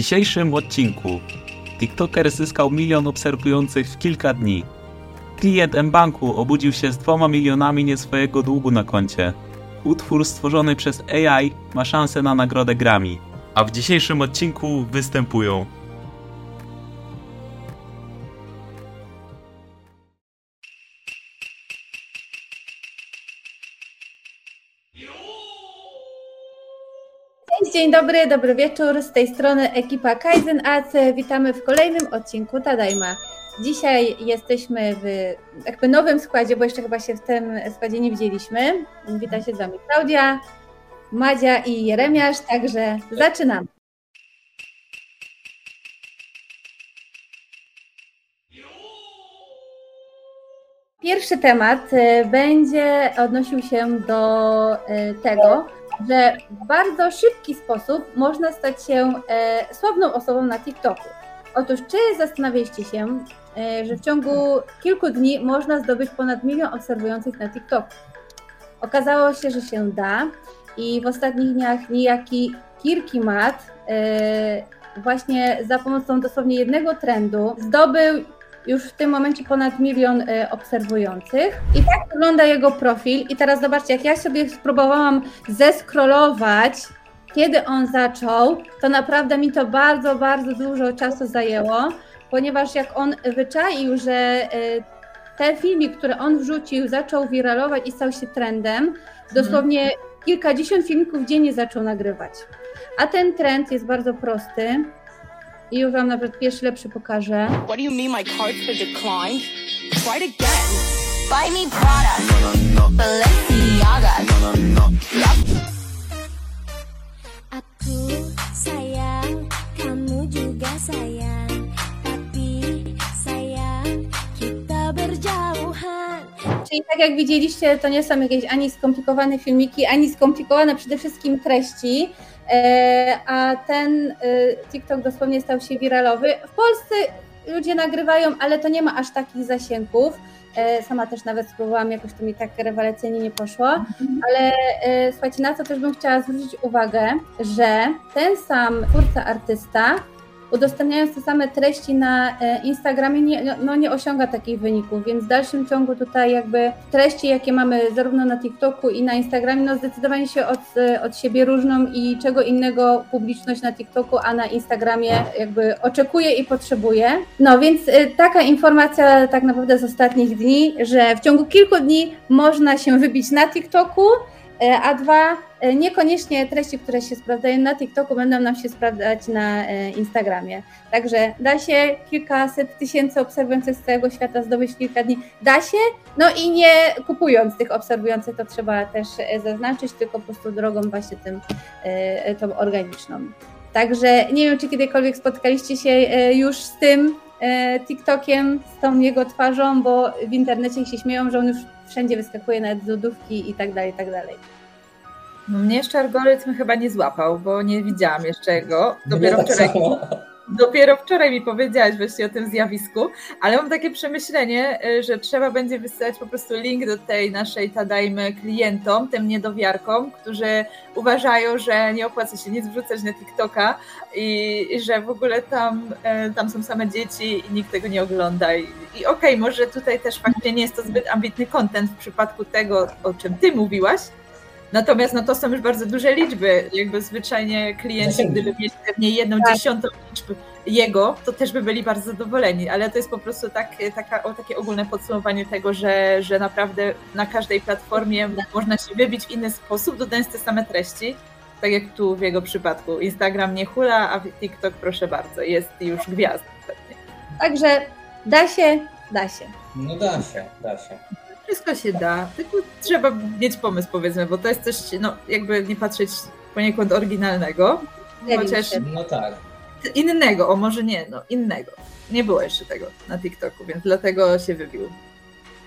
dzisiejszym odcinku TikToker zyskał milion obserwujących w kilka dni. Klient M-Banku obudził się z dwoma milionami nie swojego długu na koncie. Utwór stworzony przez AI ma szansę na nagrodę Grammy. A w dzisiejszym odcinku występują dzień dobry, dobry wieczór. Z tej strony ekipa Kaizen AC. Witamy w kolejnym odcinku Tadajma. Dzisiaj jesteśmy w jakby nowym składzie, bo jeszcze chyba się w tym składzie nie widzieliśmy. Wita się z Wami Klaudia, Madzia i Jeremiasz, także zaczynamy. Pierwszy temat y, będzie odnosił się do y, tego, że w bardzo szybki sposób można stać się e, sławną osobą na TikToku. Otóż, czy zastanawialiście się, e, że w ciągu kilku dni można zdobyć ponad milion obserwujących na TikToku? Okazało się, że się da i w ostatnich dniach niejaki Kirki Mat e, właśnie za pomocą dosłownie jednego trendu zdobył już w tym momencie ponad milion e, obserwujących. I tak wygląda jego profil. I teraz zobaczcie, jak ja sobie spróbowałam zeskrolować, kiedy on zaczął, to naprawdę mi to bardzo, bardzo dużo czasu zajęło, ponieważ jak on wyczaił, że e, ten filmik, który on wrzucił, zaczął wiralować i stał się trendem, dosłownie kilkadziesiąt filmików dziennie zaczął nagrywać. A ten trend jest bardzo prosty. I już Wam nawet pierwszy lepszy pokażę. What do you mean my cards were declined? Try it again. Buy me Prada. Balenciaga. Aku sayang, kamu juga sayang Tapi sayang, kita berjauhan Czyli tak jak widzieliście, to nie są jakieś ani skomplikowane filmiki, ani skomplikowane przede wszystkim treści, a ten e, TikTok dosłownie stał się wiralowy. W Polsce ludzie nagrywają, ale to nie ma aż takich zasięgów. E, Sama też nawet spróbowałam, jakoś to mi tak rewelacyjnie nie poszło, ale e, słuchajcie, na co też bym chciała zwrócić uwagę, że ten sam twórca, artysta, udostępniając te same treści na e, Instagramie nie, no, nie osiąga takich wyników, więc w dalszym ciągu tutaj jakby treści, jakie mamy zarówno na TikToku i na Instagramie, no zdecydowanie się od, e, od siebie różnią i czego innego publiczność na TikToku, a na Instagramie jakby oczekuje i potrzebuje. No więc e, taka informacja tak naprawdę z ostatnich dni, że w ciągu kilku dni można się wybić na TikToku, a dwa, e, niekoniecznie treści, które się sprawdzają na TikToku, będą nam się sprawdzać na e, Instagramie. Także da się kilkaset tysięcy obserwujących z całego świata zdobyć w kilka dni. Da się, no i nie kupując tych obserwujących, to trzeba też zaznaczyć, tylko po prostu drogą właśnie tym, tą organiczną. Także nie wiem, czy kiedykolwiek spotkaliście się już z tym TikTokiem, z tą jego twarzą, bo w internecie się śmieją, że on już wszędzie wyskakuje nawet z lodówki i tak dalej, i tak dalej. No mnie jeszcze algorytm chyba nie złapał, bo nie widziałam jeszcze go. Dopiero tak wczoraj, samo. Dopiero wczoraj mi powiedziałaś właśnie o tym zjawisku, ale mam takie przemyślenie, y, że trzeba będzie wysyłać po prostu link do tej naszej Tadajmy klientom, tym niedowiarkom, którzy uważają, że nie opłaca się nic wrzucać na TikToka i, i że w ogóle tam, e, tam są same dzieci i nikt tego nie ogląda. I, i okej, może tutaj też faktycznie nie jest to zbyt ambitny content w przypadku tego, o czym ty mówiłaś, Natomiast no to są już bardzo duże liczby. Jakby zwyczajnie klienci, gdyby mieli pewnie jedną Tak. dziesiątą liczby jego, to też by byli bardzo zadowoleni. Ale to jest po prostu tak, taka, o, takie ogólne podsumowanie tego, że, że naprawdę na każdej platformie można się wybić w inny sposób, dodając te same treści. Tak jak tu w jego przypadku. Instagram nie hula, a TikTok proszę bardzo, jest już gwiazdą. pewnie. Także da się, da się. No da się, da się. Wszystko się da, tylko trzeba mieć pomysł powiedzmy, bo to jest coś, no jakby nie patrzeć poniekąd oryginalnego, Chociaż-. No tak. innego, o może nie, no innego. Nie było jeszcze tego na TikToku, więc dlatego się wybił.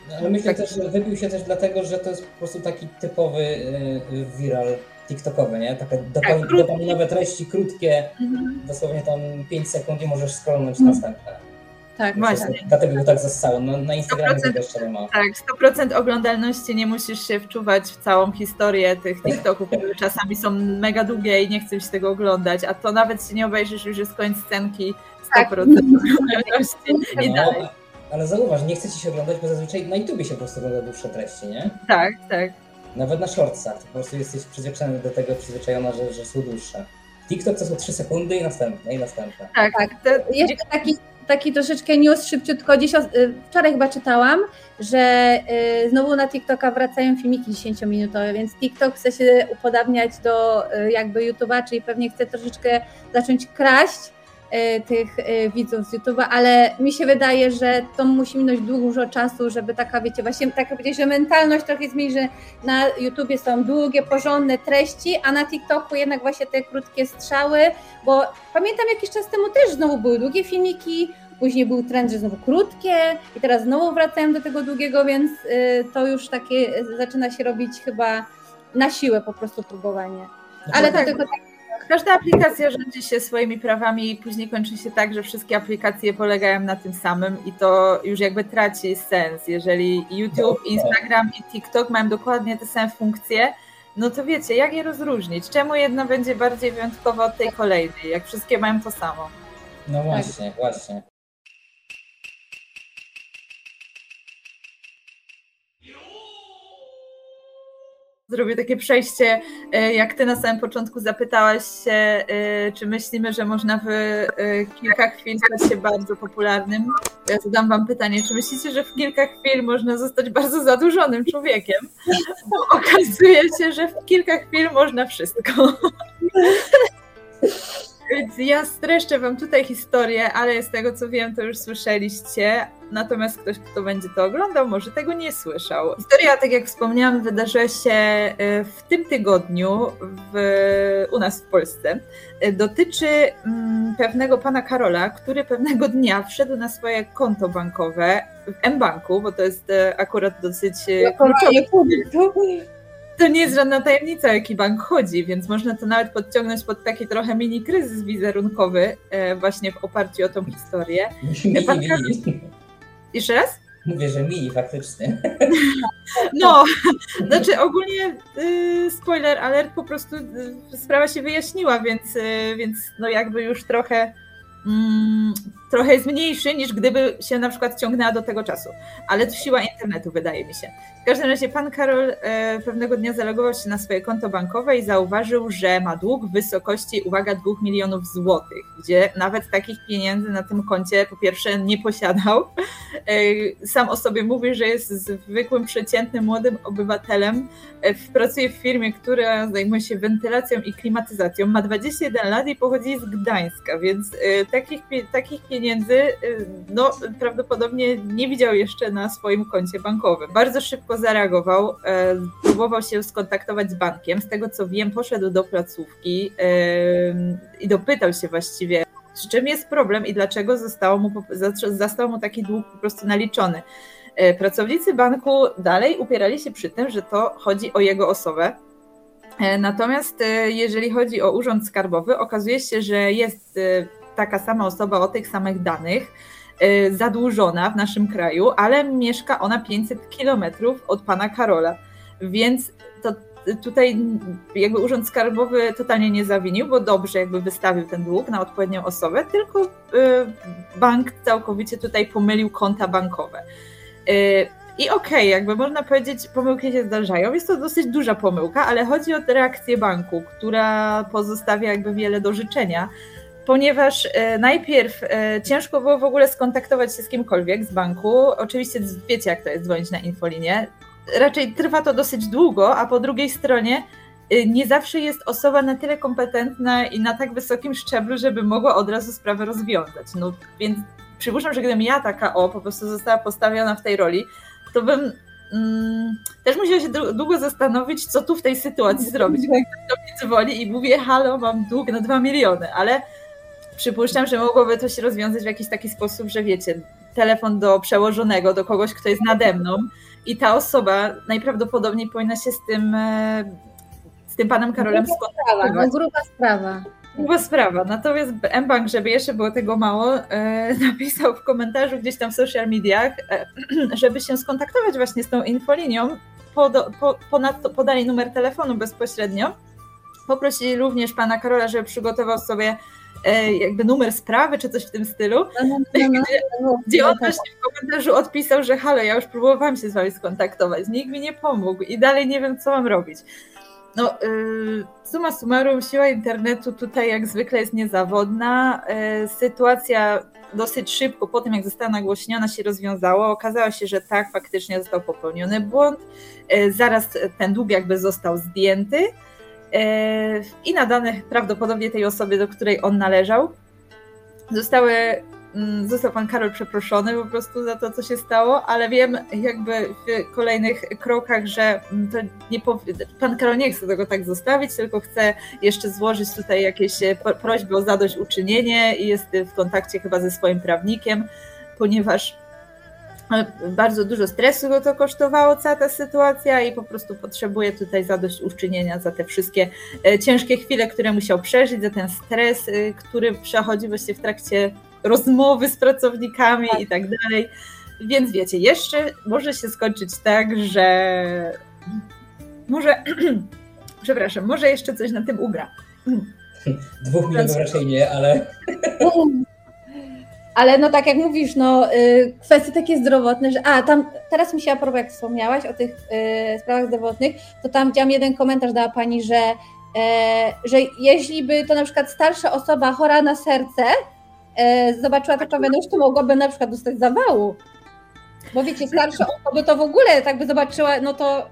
No, ale myślę Tak. też, że wybił się też dlatego, że to jest po prostu taki typowy y, y, viral TikTokowy, nie? Takie Tak, dopaminowe treści, krótkie, dosłownie tam 5 sekund i możesz scrollnąć następne. Tak, Właśnie. tak. Dlatego go tak zassało. No, na Instagramie 100% tego jeszcze nie ma. Tak, 100% oglądalności nie musisz się wczuwać w całą historię tych TikToków, które czasami są mega długie i nie chcesz się tego oglądać, a to nawet się nie obejrzysz, już jest koniec scenki, 100% Tak. oglądalności i dalej. No, ale zauważ, nie chcecie się oglądać, bo zazwyczaj na YouTubie się po prostu ogląda dłuższe treści, nie? Tak, tak. Nawet na shortsach, to po prostu jesteś przyzwyczajony do tego, przyzwyczajona, że, że są dłuższe. TikTok to są 3 sekundy i następne, i następne. Tak, Tak. To, Jeszcze taki, taki troszeczkę news szybciutko. Dziś, y, wczoraj chyba czytałam, że y, znowu na TikToka wracają filmiki 10-minutowe, więc TikTok chce się upodabniać do y, jakby YouTube'a, czyli pewnie chce troszeczkę zacząć kraść tych y, widzów z YouTube'a, ale mi się wydaje, że to musi minąć dużo czasu, żeby taka, wiecie, właśnie tak powiedzieć, że mentalność trochę zmieni, że na YouTubie są długie, porządne treści, a na TikToku jednak właśnie te krótkie strzały, bo pamiętam jakiś czas temu też znowu były długie filmiki, później był trend, że znowu krótkie i teraz znowu wracają do tego długiego, więc y, to już takie zaczyna się robić chyba na siłę po prostu próbowanie. Ale to tak. tylko tak, Każda aplikacja rządzi się swoimi prawami i później kończy się tak, że wszystkie aplikacje polegają na tym samym i to już jakby traci sens. Jeżeli YouTube, Instagram i TikTok mają dokładnie te same funkcje, no to wiecie, jak je rozróżnić? Czemu jedna będzie bardziej wyjątkowa od tej kolejnej, jak wszystkie mają to samo? No właśnie, właśnie. Zrobię takie przejście, e, jak ty na samym początku zapytałaś się, e, czy myślimy, że można w e, kilka chwil stać się bardzo popularnym. Ja zadam wam pytanie, czy myślicie, że w kilka chwil można zostać bardzo zadłużonym człowiekiem? Bo okazuje się, że w kilka chwil można wszystko. Więc ja streszczę wam tutaj historię, ale z tego co wiem, to już słyszeliście. Natomiast ktoś, kto będzie to oglądał, może tego nie słyszał. Historia, tak jak wspomniałam, wydarzyła się e, w tym tygodniu w, u nas w Polsce. E, Dotyczy mm, pewnego pana Karola, który pewnego dnia wszedł na swoje konto bankowe w M-Banku, bo to jest e, akurat dosyć kluczowe to nie jest żadna tajemnica, o jaki bank chodzi, więc można to nawet podciągnąć pod taki trochę mini kryzys wizerunkowy, e, właśnie w oparciu o tą historię. Mini, pan mini. Jeszcze raz? Mówię, że mini faktycznie. No, znaczy ogólnie y, spoiler alert, po prostu y, sprawa się wyjaśniła, więc, y, więc no jakby już trochę mm, trochę jest mniejszy niż gdyby się na przykład ciągnęła do tego czasu. Ale to siła internetu, wydaje mi się. W każdym razie pan Karol e, pewnego dnia zalogował się na swoje konto bankowe i zauważył, że ma dług w wysokości, uwaga, 2 milionów złotych, gdzie nawet takich pieniędzy na tym koncie po pierwsze nie posiadał. E, sam o sobie mówi, że jest zwykłym, przeciętnym, młodym obywatelem. E, pracuje w firmie, która zajmuje się wentylacją i klimatyzacją. Ma 21 lat i pochodzi z Gdańska, więc takich, takich pieniędzy e, no, prawdopodobnie nie widział jeszcze na swoim koncie bankowym. Bardzo szybko zareagował, e, próbował się skontaktować z bankiem. Z tego co wiem, poszedł do placówki i dopytał się właściwie, z czym jest problem i dlaczego zostało mu, został mu taki dług po prostu naliczony. E, Pracownicy banku dalej upierali się przy tym, że to chodzi o jego osobę. E, Natomiast jeżeli chodzi o Urząd Skarbowy, okazuje się, że jest taka sama osoba o tych samych danych, e, zadłużona w naszym kraju, ale mieszka ona 500 kilometrów od pana Karola. Więc to tutaj jakby Urząd Skarbowy totalnie nie zawinił, bo dobrze jakby wystawił ten dług na odpowiednią osobę, tylko e, bank całkowicie tutaj pomylił konta bankowe. Y, I okej, jakby można powiedzieć, pomyłki się zdarzają. Jest to dosyć duża pomyłka, ale chodzi o reakcję banku, która pozostawia jakby wiele do życzenia, ponieważ e, najpierw e, ciężko było w ogóle skontaktować się z kimkolwiek z banku. Oczywiście wiecie, jak to jest dzwonić na infolinię. Raczej trwa to dosyć długo, a po drugiej stronie y, nie zawsze jest osoba na tyle kompetentna i na tak wysokim szczeblu, żeby mogła od razu sprawę rozwiązać. No więc przypuszczam, że gdybym ja taka o po prostu została postawiona w tej roli, to bym mm, też musiała się dłu- długo zastanowić, co tu w tej sytuacji zrobić. Gdy ktoś do mnie dzwoni i mówię, halo, mam dług na 2 miliony, ale przypuszczam, że mogłoby to się rozwiązać w jakiś taki sposób, że wiecie, telefon do przełożonego, do kogoś, kto jest nade mną i ta osoba najprawdopodobniej powinna się z tym, e, z tym panem Karolem Sprawa, skontaktować. no gruba sprawa. Była sprawa. Natomiast mBank, żeby jeszcze było tego mało, e, napisał w komentarzu gdzieś tam w social mediach, e, żeby się skontaktować właśnie z tą infolinią, podo, po, ponadto podali numer telefonu bezpośrednio. Poprosili również pana Karola, żeby przygotował sobie jakby numer sprawy, czy coś w tym stylu. No, no, no, no, Gdzie on tak. właśnie w komentarzu odpisał, że halo, ja już próbowałam się z wami skontaktować, nikt mi nie pomógł i dalej nie wiem, co mam robić. No, yy, summa summarum, siła internetu tutaj jak zwykle jest niezawodna. Yy, sytuacja dosyć szybko po tym, jak została nagłośniona, się rozwiązała. Okazało się, że tak, faktycznie został popełniony błąd. Yy, zaraz ten dług jakby został zdjęty i nadany prawdopodobnie tej osobie, do której on należał. Zostały mm, został pan Karol przeproszony po prostu za to, co się stało, ale wiem jakby w kolejnych krokach, że mm, pan Karol nie chce tego tak zostawić, tylko chce jeszcze złożyć tutaj jakieś e, prośby o zadośćuczynienie i jest w kontakcie chyba ze swoim prawnikiem, ponieważ bardzo dużo stresu go to kosztowało cała ta sytuacja i po prostu potrzebuje tutaj zadośćuczynienia za te wszystkie e, ciężkie chwile, które musiał przeżyć, za ten stres, e, który przechodzi właśnie w trakcie rozmowy z pracownikami i tak dalej. Więc wiecie, jeszcze może się skończyć tak, że może, przepraszam, może jeszcze coś na tym ugra. Dwóch milionów raczej nie, ale Ale no tak jak mówisz, no y, kwestie takie zdrowotne, że a tam teraz mi się a propos, jak wspomniałaś o tych y, sprawach zdrowotnych, to tam widziałam jeden komentarz dała pani, że, e, że jeśli by to na przykład starsza osoba chora na serce e, zobaczyła taką wiadomość, to mogłaby na przykład dostać zawału. Bo wiecie, starsze osoby to w ogóle tak by zobaczyła, no to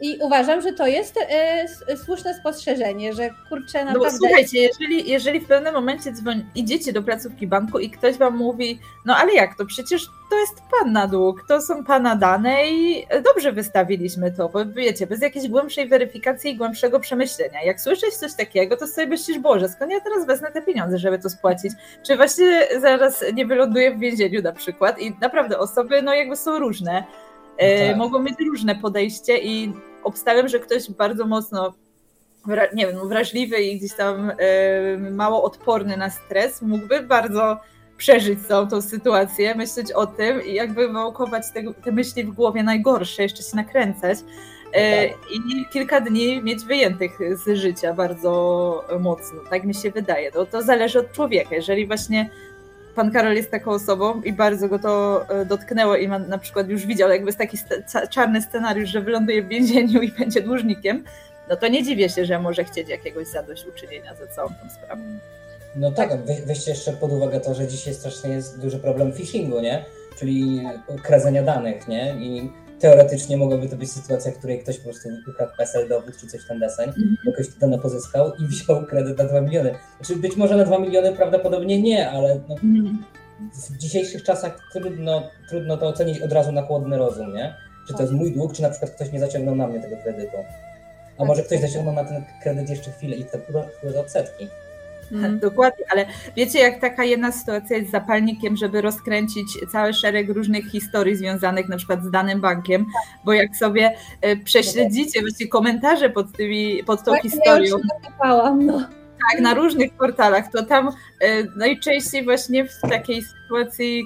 i uważam, że to jest e, słuszne spostrzeżenie, że kurczę No naprawdę... słuchajcie, jeżeli, jeżeli w pewnym momencie dzwoń, idziecie do placówki banku i ktoś wam mówi, no ale jak to, przecież to jest pan na dług, to są pana dane i dobrze wystawiliśmy to, bo wiecie, bez jakiejś głębszej weryfikacji i głębszego przemyślenia. Jak słyszysz coś takiego, to sobie myślisz, Boże, skąd ja teraz wezmę te pieniądze, żeby to spłacić? Czy właśnie zaraz nie wyląduję w więzieniu na przykład? I naprawdę osoby, no jakby są różne. E, Tak. Mogą mieć różne podejście i obstawiam, że ktoś bardzo mocno nie wiem, wrażliwy i gdzieś tam e, mało odporny na stres, mógłby bardzo przeżyć całą tą sytuację, myśleć o tym i jakby wałkować te, te myśli w głowie najgorsze, jeszcze się nakręcać e, i kilka dni mieć wyjętych z życia bardzo mocno, tak mi się wydaje. No, to zależy od człowieka. Jeżeli właśnie pan Karol jest taką osobą i bardzo go to e, dotknęło i ma, na przykład już widział, jakby jest taki czarny scenariusz, że wyląduje w więzieniu i będzie dłużnikiem, no to nie dziwię się, że może chcieć jakiegoś zadośćuczynienia za całą tą sprawą. no tak, we, weźcie jeszcze pod uwagę to, że dzisiaj strasznie jest duży problem phishingu, nie? Czyli kradzenia danych, nie? I teoretycznie mogłaby to być sytuacja, w której ktoś po prostu ukradł PESEL, dowód czy coś w ten deseń, jakoś te dane pozyskał i wziął kredyt na 2 miliony. Znaczy być może na 2 miliony prawdopodobnie nie, ale no, w dzisiejszych czasach trudno, trudno to ocenić od razu na chłodny rozum, nie? Czy to jest mój dług, czy na przykład ktoś nie zaciągnął na mnie tego kredytu. A może ktoś zaciągnął na ten kredyt jeszcze chwilę i te odsetki. Tak, Dokładnie, ale wiecie, jak taka jedna sytuacja jest zapalnikiem, żeby rozkręcić cały szereg różnych historii związanych na przykład z danym bankiem, bo jak sobie e, prześledzicie właśnie komentarze pod, tymi, pod tą Właśnie historią, Ja już no. tak, na różnych portalach, to tam e, najczęściej właśnie w takiej sytuacji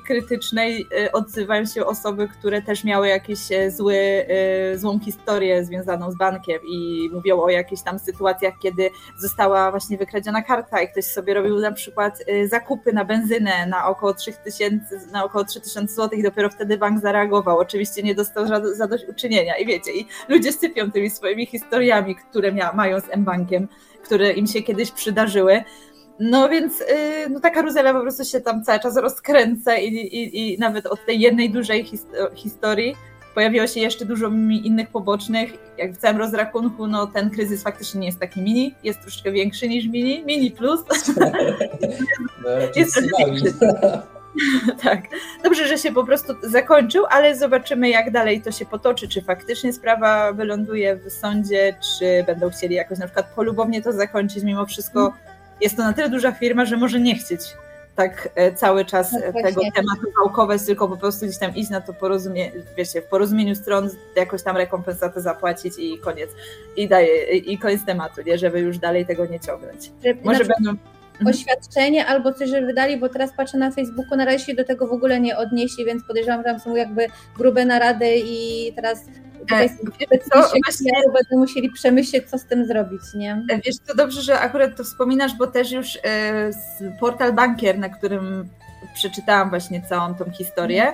krytycznej e, odzywają się osoby, które też miały jakieś e, zły, e, złą historię związaną z bankiem i mówią o jakichś tam sytuacjach, kiedy została właśnie wykradziona karta i ktoś sobie robił na przykład e, zakupy na benzynę na około 3000, na około 3000 zł i dopiero wtedy bank zareagował. Oczywiście nie dostał zadośćuczynienia i wiecie, i ludzie sypią tymi swoimi historiami, które mia- mają z M-Bankiem które im się kiedyś przydarzyły. No więc yy, no ta karuzela po prostu się tam cały czas rozkręca i, i, i nawet od tej jednej dużej his historii pojawiło się jeszcze dużo innych pobocznych. Jak w całym rozrachunku, no ten kryzys faktycznie nie jest taki mini, jest troszkę większy niż mini, mini plus. No, Jest tsunami. tak. Dobrze, że się po prostu zakończył, ale zobaczymy, jak dalej to się potoczy. Czy faktycznie sprawa wyląduje w sądzie, czy będą chcieli jakoś na przykład polubownie to zakończyć. Mimo wszystko jest to na tyle duża firma, że może nie chcieć tak e, cały czas No e, tego tematu wałkować, tylko po prostu gdzieś tam iść na to porozumienie, wiecie, w porozumieniu stron jakoś tam rekompensatę zapłacić i koniec. I daje, i koniec tematu, nie? Żeby już dalej tego nie ciągnąć. Że Może będą Mhm. oświadczenie albo coś, że wydali, bo teraz patrzę na Facebooku, na razie się do tego w ogóle nie odnieśli, więc podejrzewam, że tam są jakby grube narady i teraz tutaj E, wiesz co, właśnie- będą musieli przemyśleć, co z tym zrobić, nie? Wiesz, to dobrze, że akurat to wspominasz, bo też już e, z portal Bankier, na którym przeczytałam właśnie całą tą historię,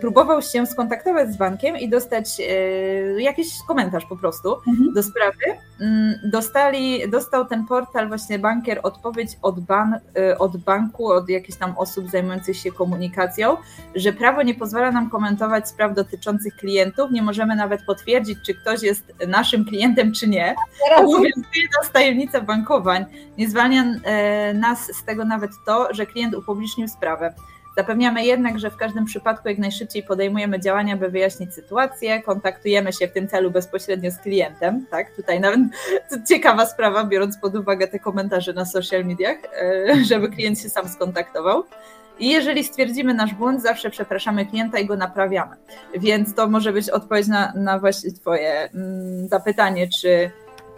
próbował się skontaktować z bankiem i dostać e, jakiś komentarz po prostu Mhm. do sprawy. Mm, Dostali, dostał ten portal właśnie bankier odpowiedź od, ban, e, od banku, od jakichś tam osób zajmujących się komunikacją, że prawo nie pozwala nam komentować spraw dotyczących klientów, nie możemy nawet potwierdzić, czy ktoś jest naszym klientem, czy nie. Obowiązuje nas tajemnica bankowań. Nie zwalnia e, nas z tego nawet to, że klient upublicznił sprawę. Zapewniamy jednak, że w każdym przypadku jak najszybciej podejmujemy działania, by wyjaśnić sytuację, kontaktujemy się w tym celu bezpośrednio z klientem, tak? Tutaj nawet ciekawa sprawa, biorąc pod uwagę te komentarze na social mediach, e, żeby klient się sam skontaktował. I jeżeli stwierdzimy nasz błąd, zawsze przepraszamy klienta i go naprawiamy. Więc to może być odpowiedź na, na właśnie Twoje mm, zapytanie, czy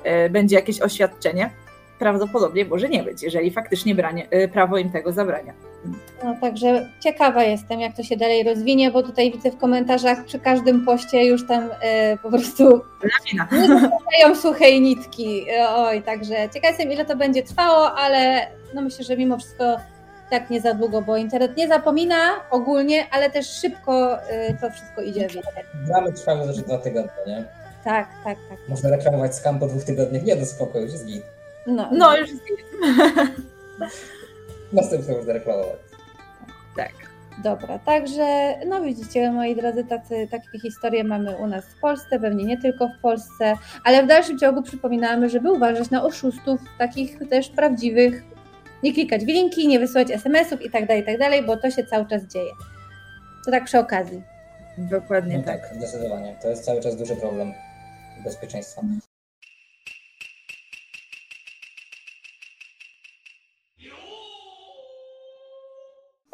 e, będzie jakieś oświadczenie. Prawdopodobnie może nie być, jeżeli faktycznie branie, e, prawo im tego zabrania. No, także ciekawa jestem, jak to się dalej rozwinie, bo tutaj widzę w komentarzach przy każdym poście już tam e, po prostu zostają suchej nitki. Oj, także ciekawa jestem, ile to będzie trwało, ale no myślę, że mimo wszystko tak nie za długo, bo internet nie zapomina ogólnie, ale też szybko e, to wszystko idzie. Dramy trwały też dwa tygodnie, nie? Tak, tak, tak. Można reklamować skam po dwóch tygodniach. Nie, do spokoju, już jest git. No, No już Następnie można reklamować. tak. Dobra, także no widzicie, moi drodzy, tacy, takie historie mamy u nas w Polsce, pewnie nie tylko w Polsce, ale w dalszym ciągu przypominamy, żeby uważać na oszustów, takich też prawdziwych, nie klikać w linki, nie wysyłać SMS-ów i tak dalej, i tak dalej, bo to się cały czas dzieje. To tak przy okazji. Dokładnie No tak. tak, zdecydowanie. To jest cały czas duży problem bezpieczeństwa.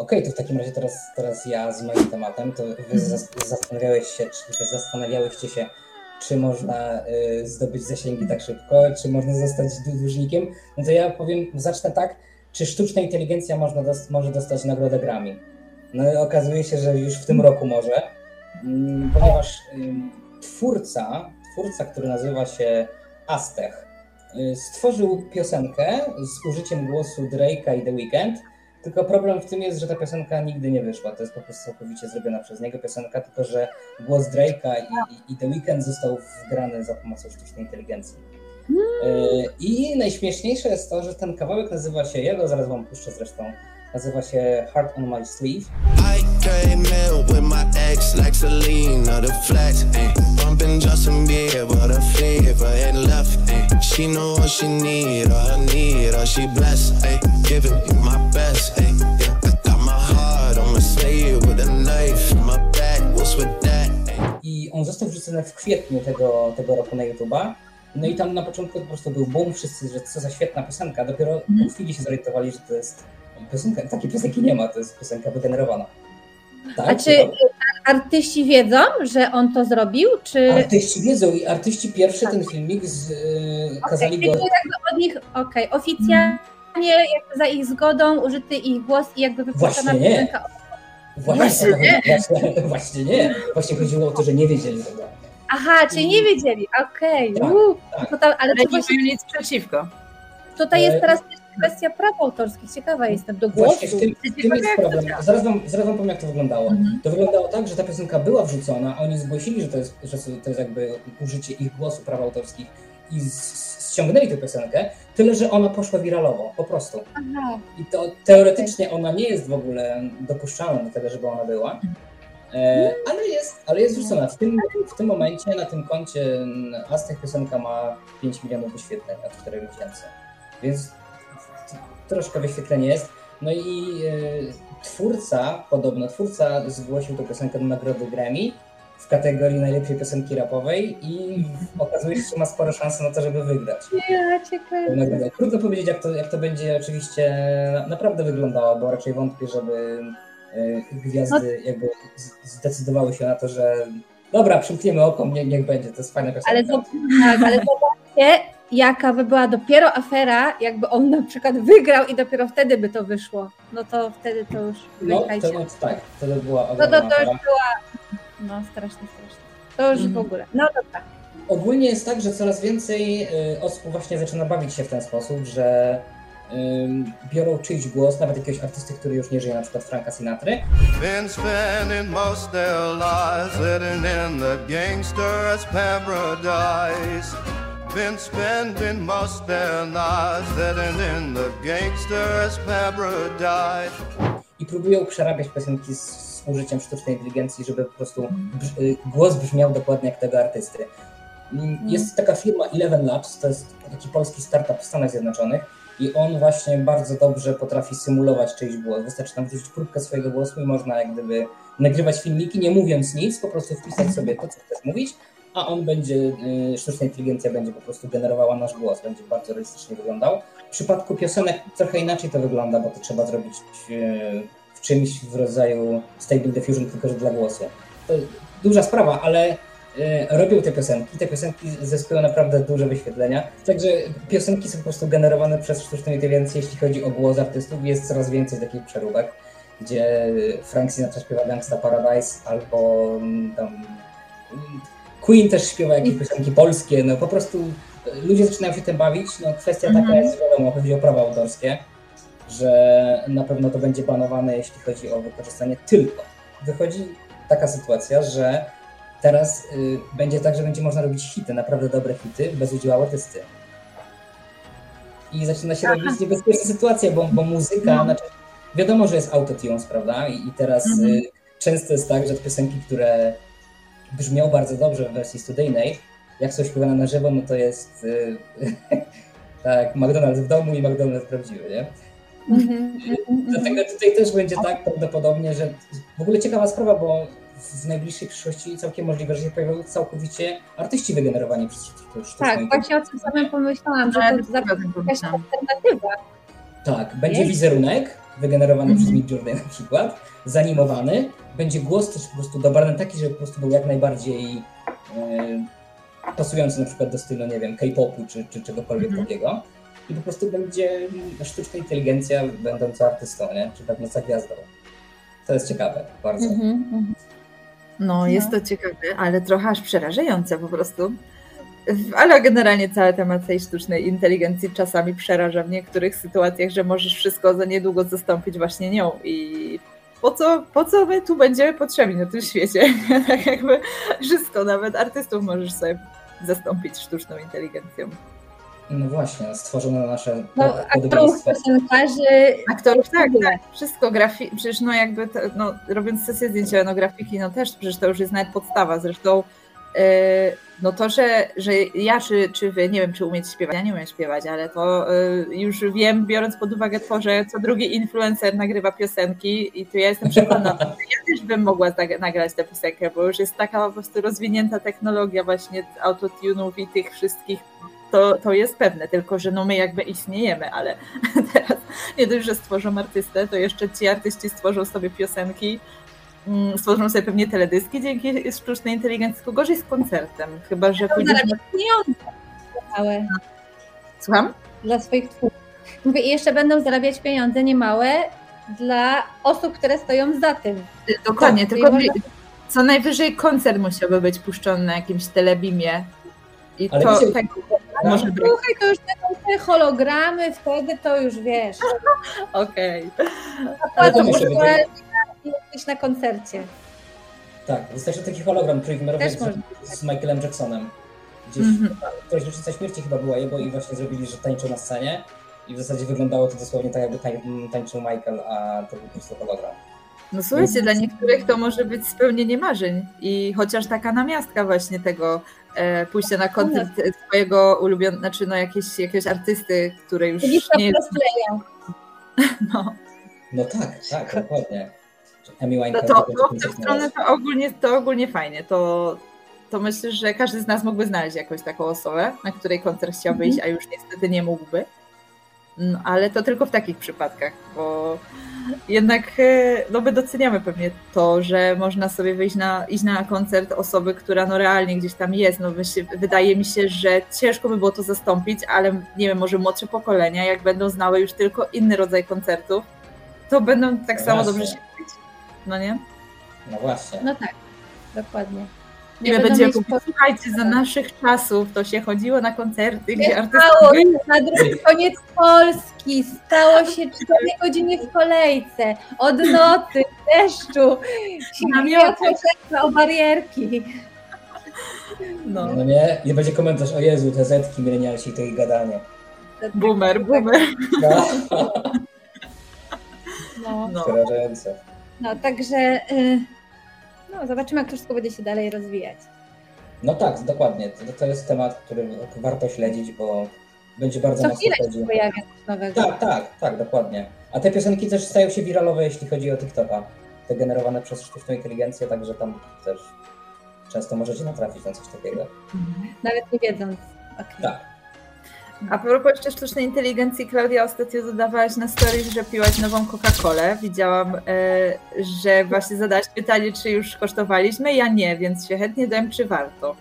Okej, to w takim razie teraz, teraz ja z moim tematem, to wy zas- zastanawiałeś się, czy wy zastanawiałyście się, czy można y, zdobyć zasięgi tak szybko, czy można zostać dłu- dłużnikiem. No to ja powiem, zacznę tak, czy sztuczna inteligencja można dos- może dostać nagrodę Grammy? No i okazuje się, że już w tym roku może, mm, ponieważ ym, twórca, twórca, który nazywa się Astech, y, stworzył piosenkę z użyciem głosu Drake'a i The Weeknd, tylko problem w tym jest, że ta piosenka nigdy nie wyszła. To jest po prostu całkowicie zrobiona przez niego piosenka, tylko że głos Drake'a i, i, i The Weeknd został wgrany za pomocą sztucznej inteligencji. Y, I najśmieszniejsze jest to, że ten kawałek nazywa się, ja go zaraz wam puszczę zresztą, nazywa się Heart on My Sleeve. Came with my ex like Selena, the flex, ayy. Bumping Justin Bieber, the ain't left, ayy. She know what she need, all need, all she blessed, ayy. Giving me my best, ayy. Yeah, I got my heart on my sleeve with a knife in my back. What's with that? I on został wrzucony w kwietniu tego, tego roku na YouTube'a. No i tam na początku po prostu był boom, wszyscy, że co za świetna piosenka. Dopiero po chwili się zorientowali, że to jest piosenka. Takiej piosenki nie ma, to jest piosenka wygenerowana. Tak, A czy artyści wiedzą, że on to zrobił, czy... Artyści wiedzą i artyści pierwszy ten filmik z, yy, kazali Okej, go. od nich, okej, oficjalnie jakby za ich zgodą użyty ich głos i jakby wypuszczona piosenka. Właśnie, Właśnie nie. Właśnie, właśnie nie. Właśnie chodziło o to, że nie wiedzieli tego. Aha, czyli nie wiedzieli, okej. Tak, uuu, tak. tam- Ale Ale to nie właśnie mają nic przeciwko. tutaj jest E, teraz też kwestia praw autorskich. Ciekawa jestem do głosu. Właśnie w tym, w tym jest problem. Zaraz wam, zaraz wam powiem, jak to wyglądało. Mhm. To wyglądało tak, że ta piosenka była wrzucona, oni zgłosili, że to jest, że to jest jakby użycie ich głosu praw autorskich i ściągnęli tę piosenkę, tyle że ona poszła wiralowo, po prostu. Aha, I to teoretycznie ona nie jest w ogóle dopuszczalna do tego, żeby ona była, e, ale, jest, ale jest wrzucona. W tym, w tym momencie na tym koncie Aztec piosenka ma 5 milionów wyświetleń od 4 miesięcy. Więc troszkę wyświetlenie jest. No i e, twórca, podobno twórca zgłosił tę piosenkę do nagrody Grammy w kategorii najlepszej piosenki rapowej i okazuje się, że ma spore szanse na to, żeby wygrać. Ja ciekawe. Trudno powiedzieć, jak to, jak to będzie oczywiście naprawdę wyglądało, bo raczej wątpię, żeby y, gwiazdy jakby z- zdecydowały się na to, że dobra, przymkniemy oko, nie, niech będzie, to jest fajna piosenka. Ale, zob- tak, ale zobaczcie, jaka by była dopiero afera, jakby on na przykład wygrał i dopiero wtedy by to wyszło. No to wtedy to już No, no, tak, to by była No to, to już była. No strasznie, strasznie. To już Mhm. w ogóle. No dobra. Ogólnie jest tak, że coraz więcej y, osób właśnie zaczyna bawić się w ten sposób, że biorą czyjś głos, nawet jakiegoś artysty, który już nie żyje, na przykład Franka Sinatry, Been Been spending most their living in the gangster's paradise. i próbują przerabiać piosenki z, z użyciem sztucznej inteligencji, żeby po prostu brz, y, głos brzmiał dokładnie jak tego artysty. Mm, Jest taka firma Eleven Labs, to jest taki polski startup w Stanach Zjednoczonych i on właśnie bardzo dobrze potrafi symulować czyjś głos. Wystarczy tam wrzucić próbkę swojego głosu i można jak gdyby nagrywać filmiki, nie mówiąc nic, po prostu wpisać sobie to, co chcesz mówić, a on będzie, y, sztuczna inteligencja będzie po prostu generowała nasz głos, będzie bardzo realistycznie wyglądał. W przypadku piosenek trochę inaczej to wygląda, bo to trzeba zrobić y, w czymś w rodzaju Stable Diffusion, tylko że dla głosu. To duża sprawa, ale y, robią te piosenki. Te piosenki zyskują naprawdę duże wyświetlenia. Także piosenki są po prostu generowane przez sztuczną inteligencję, jeśli chodzi o głos artystów. Jest coraz więcej takich przeróbek, gdzie Frank Sinatra śpiewa Gangsta Paradise albo mm, tam Queen też śpiewa jakieś piosenki polskie. No po prostu y, ludzie zaczynają się tym bawić. No kwestia taka Mhm. jest, wiadomo, chodzi o prawa autorskie, że na pewno to będzie banowane, jeśli chodzi o wykorzystanie tylko. Wychodzi taka sytuacja, że teraz y, będzie tak, że będzie można robić hity, naprawdę dobre hity, bez udziału artysty. I zaczyna się robić niebezpieczna sytuacja, bo, bo muzyka, znaczy, wiadomo, że jest autotunes, prawda? I, i teraz Mhm. y, często jest tak, że piosenki, które brzmią bardzo dobrze w wersji studyjnej, jak są śpiewane na żywo, no to jest y, tak, McDonald's w domu i McDonald's prawdziwy, nie? Mhm. Dlatego tutaj też będzie tak prawdopodobnie, że w ogóle ciekawa sprawa, bo w najbliższej przyszłości całkiem możliwe, że się pojawią całkowicie artyści wygenerowani przez sztuczną Tak, właśnie o tym samym pomyślałam, że Ale to to jakaś alternatywa. Tak, będzie wizerunek wygenerowany przez Mhm. Midjourney na przykład, zanimowany, będzie głos też po prostu dobrany taki, żeby po prostu był jak najbardziej e, pasujący na przykład do stylu, nie wiem, K-popu czy, czy czegokolwiek Mhm. takiego. I po prostu będzie sztuczna inteligencja będąca artystą, nie? Czy będąca gwiazdą. To jest ciekawe, bardzo. Mhm. No, jest to ciekawe, ale trochę aż przerażające po prostu. Ale generalnie cały temat tej sztucznej inteligencji czasami przeraża w niektórych sytuacjach, że możesz wszystko za niedługo zastąpić właśnie nią i po co, po co my tu będziemy potrzebni na tym świecie? tak jakby wszystko, nawet artystów możesz sobie zastąpić sztuczną inteligencją. No właśnie, stworzone nasze No, aktorów, piosenkarzy, Aktorów, tak, tak, wszystko, grafi- przecież no jakby, to, no, robiąc sesję zdjęciowe, no grafiki, no też, przecież to już jest nawet podstawa, zresztą no to, że, że ja czy, czy wy, nie wiem, czy umiecie śpiewać, ja nie umiem śpiewać, ale to yy, już wiem, biorąc pod uwagę to, że co drugi influencer nagrywa piosenki i to ja jestem przekonana, że ja też bym mogła nagrać tę piosenkę, bo już jest taka po prostu rozwinięta technologia właśnie autotunów i tych wszystkich. To, to jest pewne, tylko że no my jakby istniejemy, ale teraz nie dość, że stworzą artystę, to jeszcze ci artyści stworzą sobie piosenki, stworzą sobie pewnie teledyski dzięki sztucznej inteligencji, tylko gorzej z koncertem, chyba że na... pieniądze małe Słucham? dla swoich twórców. Mówię, i jeszcze będą zarabiać pieniądze niemałe dla osób, które stoją za tym. Dokładnie, Tak, tylko można- co najwyżej koncert musiałby być puszczony na jakimś telebimie i Ale to tak może być. Słuchaj, to już będą te hologramy, wtedy to już wiesz. Okej. Ale to to może jesteś na koncercie. Tak, wystarczy taki hologram trójwymiarowy Też z, można. z Michaelem Jacksonem. Gdzieś Mhm. któraś rocznica śmierci chyba była jego i właśnie zrobili, że tańczył na scenie i w zasadzie wyglądało to dosłownie tak, jakby tań, tańczył Michael, a to był po prostu hologram. No słuchajcie, dla niektórych to może być spełnienie marzeń i chociaż taka namiastka właśnie tego e, pójścia na koncert swojego ulubionego, znaczy no jakieś, jakiegoś artysty, który już Lista nie jest, no, No tak, tak, dokładnie. Amy No Winehouse to, będzie to w tę stronę to ogólnie, to ogólnie fajnie. To, to myślę, że każdy z nas mógłby znaleźć jakąś taką osobę, na której koncert chciałby iść, a już niestety nie mógłby. No, ale to tylko w takich przypadkach, bo jednak e, no my doceniamy pewnie to, że można sobie wyjść na, iść na koncert osoby, która no realnie gdzieś tam jest. No wydaje mi się, że ciężko by było to zastąpić, ale nie wiem, może młodsze pokolenia, jak będą znały już tylko inny rodzaj koncertów, to będą tak No samo dobrze się. No nie? No właśnie. No tak, dokładnie. Nie, będą będzie mieć słuchajcie, za naszych czasów to się chodziło na koncerty, gdzie artyści Stało byli. się na drugi koniec Polski, stało się 4 godziny w kolejce, od nocy, deszczu, Namioty. o barierki. No, No nie? I będzie komentarz, o Jezu, te zetki, milenialsi, to ich gadanie. boomer, boomer. No, No, No. No także y, no, zobaczymy, jak to wszystko będzie się dalej rozwijać. No tak, dokładnie. To, to jest temat, który warto śledzić, bo będzie bardzo Co mocno chwilę się chodził. pojawia coś nowego. Tak, tak, tak, dokładnie. A te piosenki też stają się wiralowe, jeśli chodzi o TikToka. Te generowane przez sztuczną inteligencję, także tam też często możecie natrafić na coś takiego. Nawet nie wiedząc. Okay. Tak. A propos jeszcze sztucznej inteligencji, Klaudia, ostatnio dodawałaś na stories, że piłaś nową Coca-Colę. Widziałam, e, że właśnie zadałaś pytanie, czy już kosztowaliśmy. Ja nie, więc się chętnie dowiem, czy warto.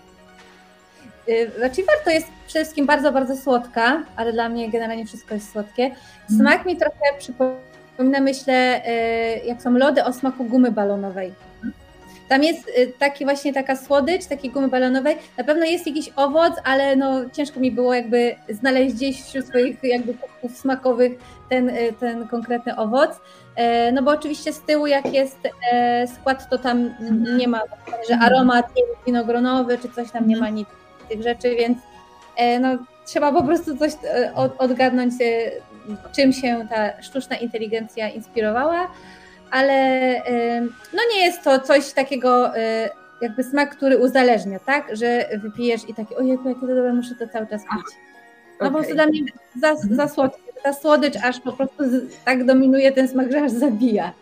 Y, Znaczy warto jest przede wszystkim bardzo, bardzo słodka, ale dla mnie generalnie wszystko jest słodkie. Smak mi trochę przypomina, myślę, y, jak są lody o smaku gumy balonowej. Tam jest y, taki właśnie taka słodycz, takiej gumy balonowej. Na pewno jest jakiś owoc, ale no ciężko mi było jakby znaleźć gdzieś wśród swoich jakby kubków smakowych ten, y, ten konkretny owoc. E, No bo oczywiście z tyłu jak jest e, skład, to tam nie ma, że aromat nie wiem, winogronowy czy coś tam nie ma nic tych rzeczy, więc e, no, trzeba po prostu coś od, odgadnąć, czym się ta sztuczna inteligencja inspirowała, ale no nie jest to coś takiego e, jakby smak, który uzależnia, tak, że wypijesz i taki, ojej, jakie to dobre, muszę to cały czas pić. No po prostu dla mnie za, za słodkie. Ta słodycz aż po prostu z, tak dominuje ten smak, że aż zabija.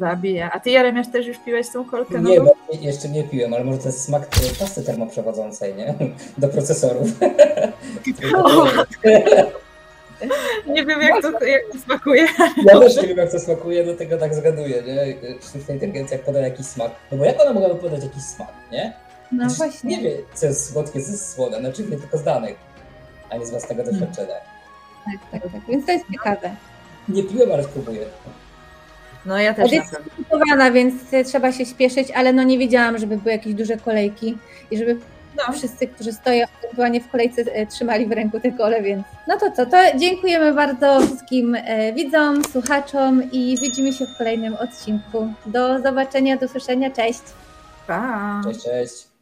Zabija. A ty, Jeremiasz, też już piłeś tą kolkę Nie, jeszcze nie piłem, ale może to jest smak e, pasty termoprzewodzącej, nie? Do procesorów. Nie wiem, jak to, jak to smakuje. Ja też nie wiem, jak to smakuje, do tego tak zgaduję, nie? Sztuczna inteligencja jak poda jakiś smak. No bo jak ona mogłaby podać jakiś smak, nie? No Przecież właśnie. Nie wie, co jest słodkie, co jest słone. Znaczy nie tylko z danych, a nie z własnego doświadczenia. Tak, tak, tak. Więc to jest ciekawe. Nie piłem, ale spróbuję. No ja też Jest więc trzeba się śpieszyć, ale no nie wiedziałam, żeby były jakieś duże kolejki i żeby No. wszyscy, którzy stoją ewentualnie w kolejce, e, trzymali w ręku te kole, więc no to co, to dziękujemy bardzo wszystkim e, widzom, słuchaczom i widzimy się w kolejnym odcinku. Do zobaczenia, do słyszenia, cześć! Pa! Cześć, cześć.